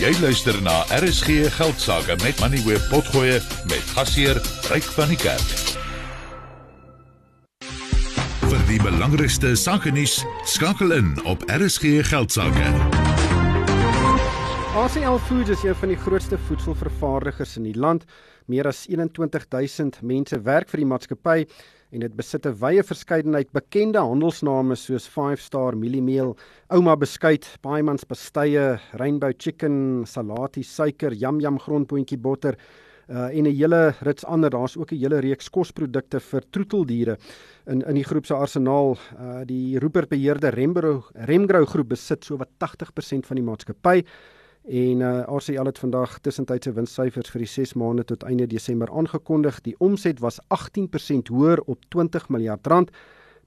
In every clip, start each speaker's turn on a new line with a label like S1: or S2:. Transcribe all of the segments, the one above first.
S1: Jy luister na RSG Geldsaake met Money Web Potgoe met gasheer Ryk van die Kerk. Vir die belangrikste sake nuus, skakel in op RSG Geldsaake.
S2: ACL Foods is een van die grootste voedselvervaardigers in die land. Meer as 21000 mense werk vir die maatskappy en dit besit 'n wye verskeidenheid bekende handelsname soos 5 Star Mieliemeel, Ouma Beskuit, Paimans Pastye, Rainbow Chicken, Salati Suiker, Yum Yum Grondboontjie Botter uh, en 'n hele rits ander. Daar's ook 'n hele reeks kosprodukte vir troeteldiere in in die groep se arsenaal. Uh, die Rupert beheerde Remgrow Remgrow groep besit so wat 80% van die maatskappy. En uh, RCL het vandag tussentydse winssyfers vir die 6 maande tot einde Desember aangekondig. Die omset was 18% hoër op 20 miljard rand,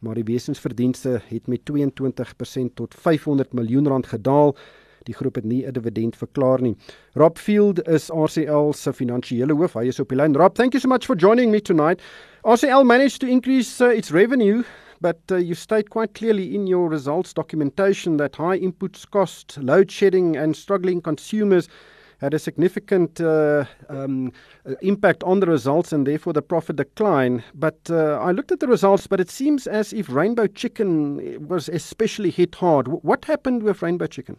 S2: maar die wesensverdienste het met 22% tot 500 miljoen rand gedaal. Die groep het nie 'n dividend verklaar nie. Rob Field is RCL se finansiële hoof. Hy is op die lyn. Rob, thank you so much for joining me tonight. RCL managed to increase uh, its revenue but uh, you state quite clearly in your results documentation that high inputs cost, load shedding, and struggling consumers had a significant uh, um, uh, impact on the results and therefore the profit decline. But uh, I looked at the results, but it seems as if Rainbow Chicken was especially hit hard. What happened with Rainbow Chicken?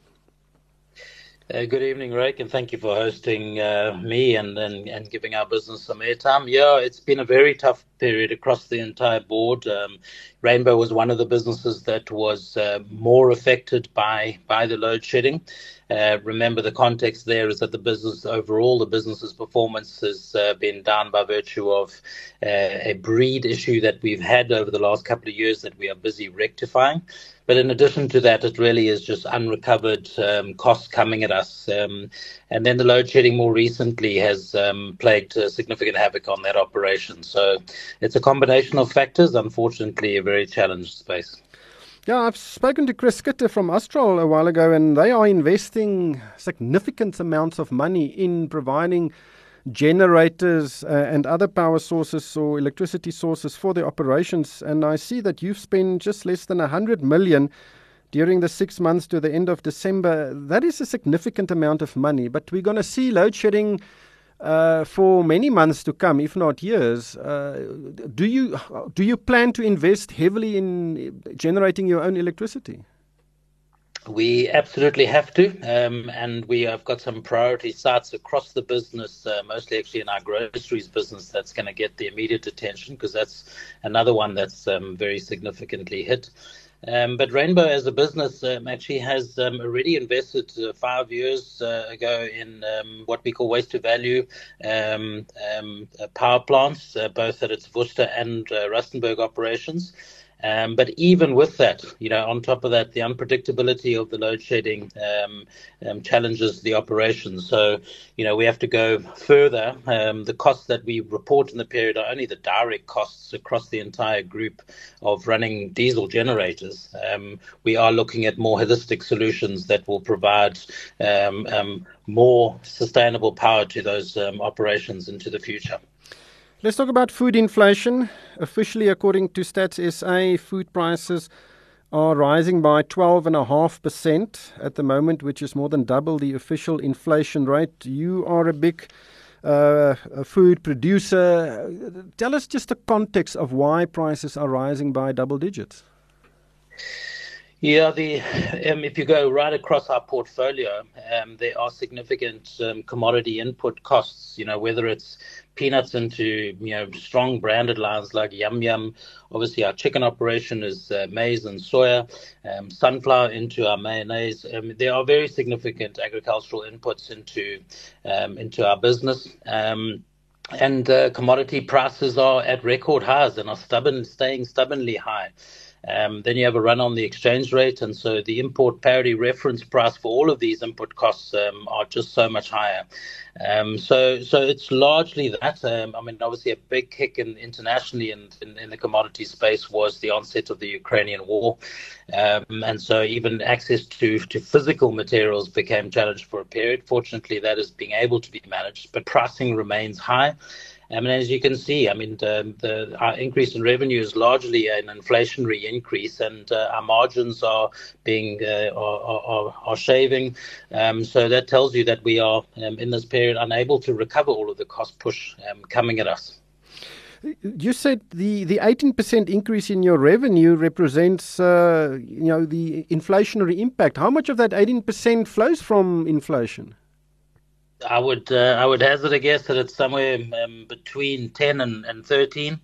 S3: Uh, good evening, Rick, and thank you for hosting uh, me and, and, and giving our business some airtime. Yeah, it's been a very tough period across the entire board. Um, Rainbow was one of the businesses that was uh, more affected by by the load shedding. Uh, remember, the context there is that the business overall, the business's performance has uh, been down by virtue of uh, a breed issue that we've had over the last couple of years that we are busy rectifying. But in addition to that, it really is just unrecovered um, costs coming at us. Um, and then the load shedding more recently has um, plagued significant havoc on that operation. So it's a combination of factors, unfortunately, a very challenged space.
S2: Yeah, I've spoken to Chris Schutte from Astral a while ago, and they are investing significant amounts of money in providing generators uh, and other power sources or electricity sources for the operations. And I see that you've spent just less than 100 million during the six months to the end of December. That is a significant amount of money, but we're going to see load shedding. Uh, for many months to come, if not years, uh, do you do you plan to invest heavily in generating your own electricity?
S3: We absolutely have to, um, and we have got some priority sites across the business, uh, mostly actually in our groceries business, that's going to get the immediate attention because that's another one that's um, very significantly hit. Um, but Rainbow, as a business, um, actually has um, already invested uh, five years uh, ago in um, what we call waste to value um, um, uh, power plants, uh, both at its Worcester and uh, Rustenburg operations. Um, but even with that, you know, on top of that, the unpredictability of the load shedding um, um, challenges the operation. So, you know, we have to go further. Um, the costs that we report in the period are only the direct costs across the entire group of running diesel generators. Um, we are looking at more holistic solutions that will provide um, more sustainable power to those operations into the future.
S2: Let's talk about food inflation. Officially, according to Stats SA, food prices are rising by 12.5% at the moment, which is more than double the official inflation rate. You are a big uh, a food producer. Tell us just the context of why prices are rising by double digits.
S3: Yeah, the um, if you go right across our portfolio, um, there are significant um, commodity input costs. You know, whether it's peanuts into you know strong branded lines like Yum Yum. Obviously, our chicken operation is uh, maize and soya. Um, sunflower into our mayonnaise. Um, there are very significant agricultural inputs into um, into our business. And uh, commodity prices are at record highs and are stubborn, staying stubbornly high. Um, then you have a run on the exchange rate, and so the import parity reference price for all of these input costs um, are just so much higher. Um, so, so it's largely that. Um, I mean, obviously, a big kick in, internationally in, in, in, the commodity space was the onset of the Ukrainian war, um, and so even access to to physical materials became challenged for a period. Fortunately, that is being able to be managed, but pricing remains high. I mean, as you can see, I mean, the, the, our increase in revenue is largely an inflationary increase, and uh, our margins are being uh, are, are, are, shaving. Um, so that tells you that we are um, in this period unable to recover all of the cost push um, coming at us.
S2: You said the the 18% increase in your revenue represents uh, you know the inflationary impact. How much of that 18% flows from inflation?
S3: I would uh, I would hazard a guess that it's somewhere um, between 10 and, and 13.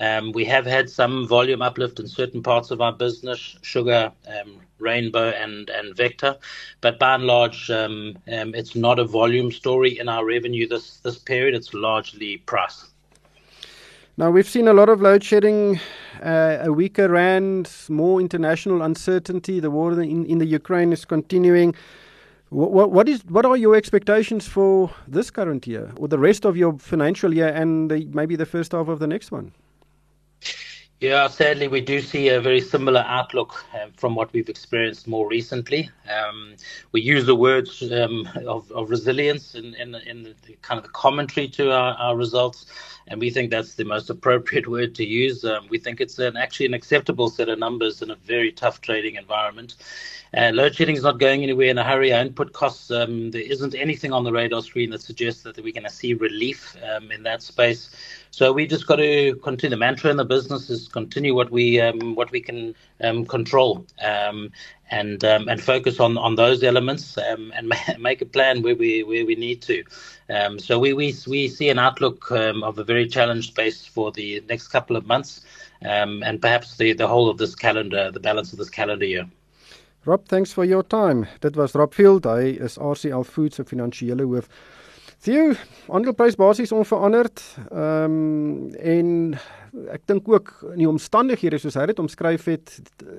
S3: Um, we have had some volume uplift in certain parts of our business, sugar, um, rainbow, and and vector, but by and large, um, um, it's not a volume story in our revenue this this period. It's largely price.
S2: Now we've seen a lot of load shedding, uh, a weaker rand, more international uncertainty. The war in, in the Ukraine is continuing. What, what is what are your expectations for this current year or the rest of your financial year and the, maybe the first half of the next one?
S3: Yeah, sadly, we do see a very similar outlook um, from what we've experienced more recently. Um, we use the words um, of, of, resilience in, in, in the, kind of the commentary to our, our, results, and we think that's the most appropriate word to use. Um, we think it's an, actually an acceptable set of numbers in a very tough trading environment. Uh, load shedding is not going anywhere in a hurry. Our input costs, um, there isn't anything on the radar screen that suggests that we're going to see relief um, in that space. So we just got to continue. The mantra in the business is continue what we um, what we can um, control, um, and um, and focus on, on those elements, um, and make a plan where we where we need to. Um, so we, we we see an outlook of a very challenged space for the next couple of months, and perhaps the the whole of this calendar, the balance of this calendar year.
S2: Rob, thanks for your time. Dit was Rob Field, hy is RCL Foods se finansiële. Theo, aandeleprys basies onveranderd. Ehm um, en ek dink ook in die omstandighede soos hy dit omskryf het,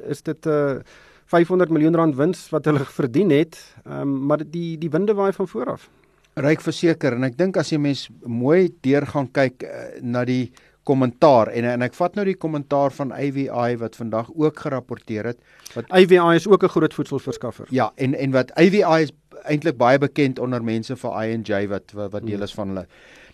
S2: is dit 'n uh, 500 miljoen rand wins wat hulle verdien het. Ehm um, maar die die winde waai van voor af.
S4: Ryk verseker en ek dink as jy mens mooi deur gaan kyk uh, na die kommentaar en en ek vat nou die kommentaar van AVI wat vandag ook gerapporteer het
S2: wat AVI is ook 'n groot voedselverskaffer.
S4: Ja, en en wat AVI is eintlik baie bekend onder mense vir I&J wat wat, wat deel is van hulle.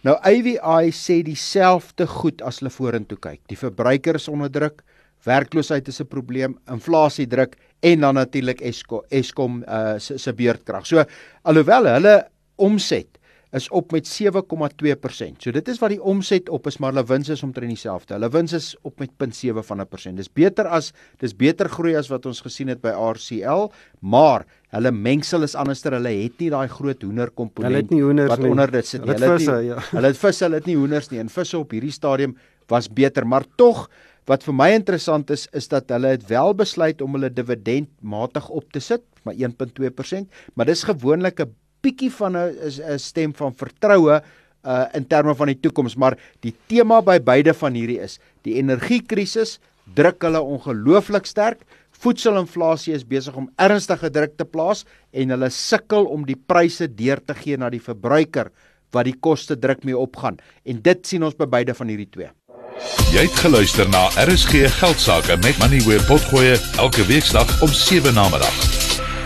S4: Nou AVI sê dieselfde goed as hulle vorentoe kyk. Die verbruiker is onder druk, werkloosheid is 'n probleem, inflasie druk en dan natuurlik Eskom Eskom uh, se se beurtkrag. So alhoewel hulle omset is op met 7,2%. So dit is wat die omset op is, maar hulle wins is omtrent dieselfde. Hulle wins is op met 0.7 van 'n persent. Dis beter as dis beter groei as wat ons gesien het by RCL, maar hulle mengsel is anderster. Hulle het nie daai groot hoender komponent
S2: het nie
S4: wat onder dit sit nie.
S2: Hulle het visse, ja.
S4: Hulle het visse, hulle het nie hoenders nie. En visse op hierdie stadium was beter, maar tog Wat vir my interessant is is dat hulle het wel besluit om hulle dividend matig op te sit, maar 1.2%, maar dis gewoonlik 'n bietjie van 'n 'n stem van vertroue uh in terme van die toekoms, maar die tema by beide van hierdie is die energiekrisis druk hulle ongelooflik sterk. Voedselinflasie is besig om ernstige druk te plaas en hulle sukkel om die pryse deur te gee na die verbruiker wat die koste druk mee opgaan. En dit sien ons by beide van hierdie twee.
S1: Jy het geluister na RSG Geldsaake met Money where potgoe elke weeksdag om 7 na middag.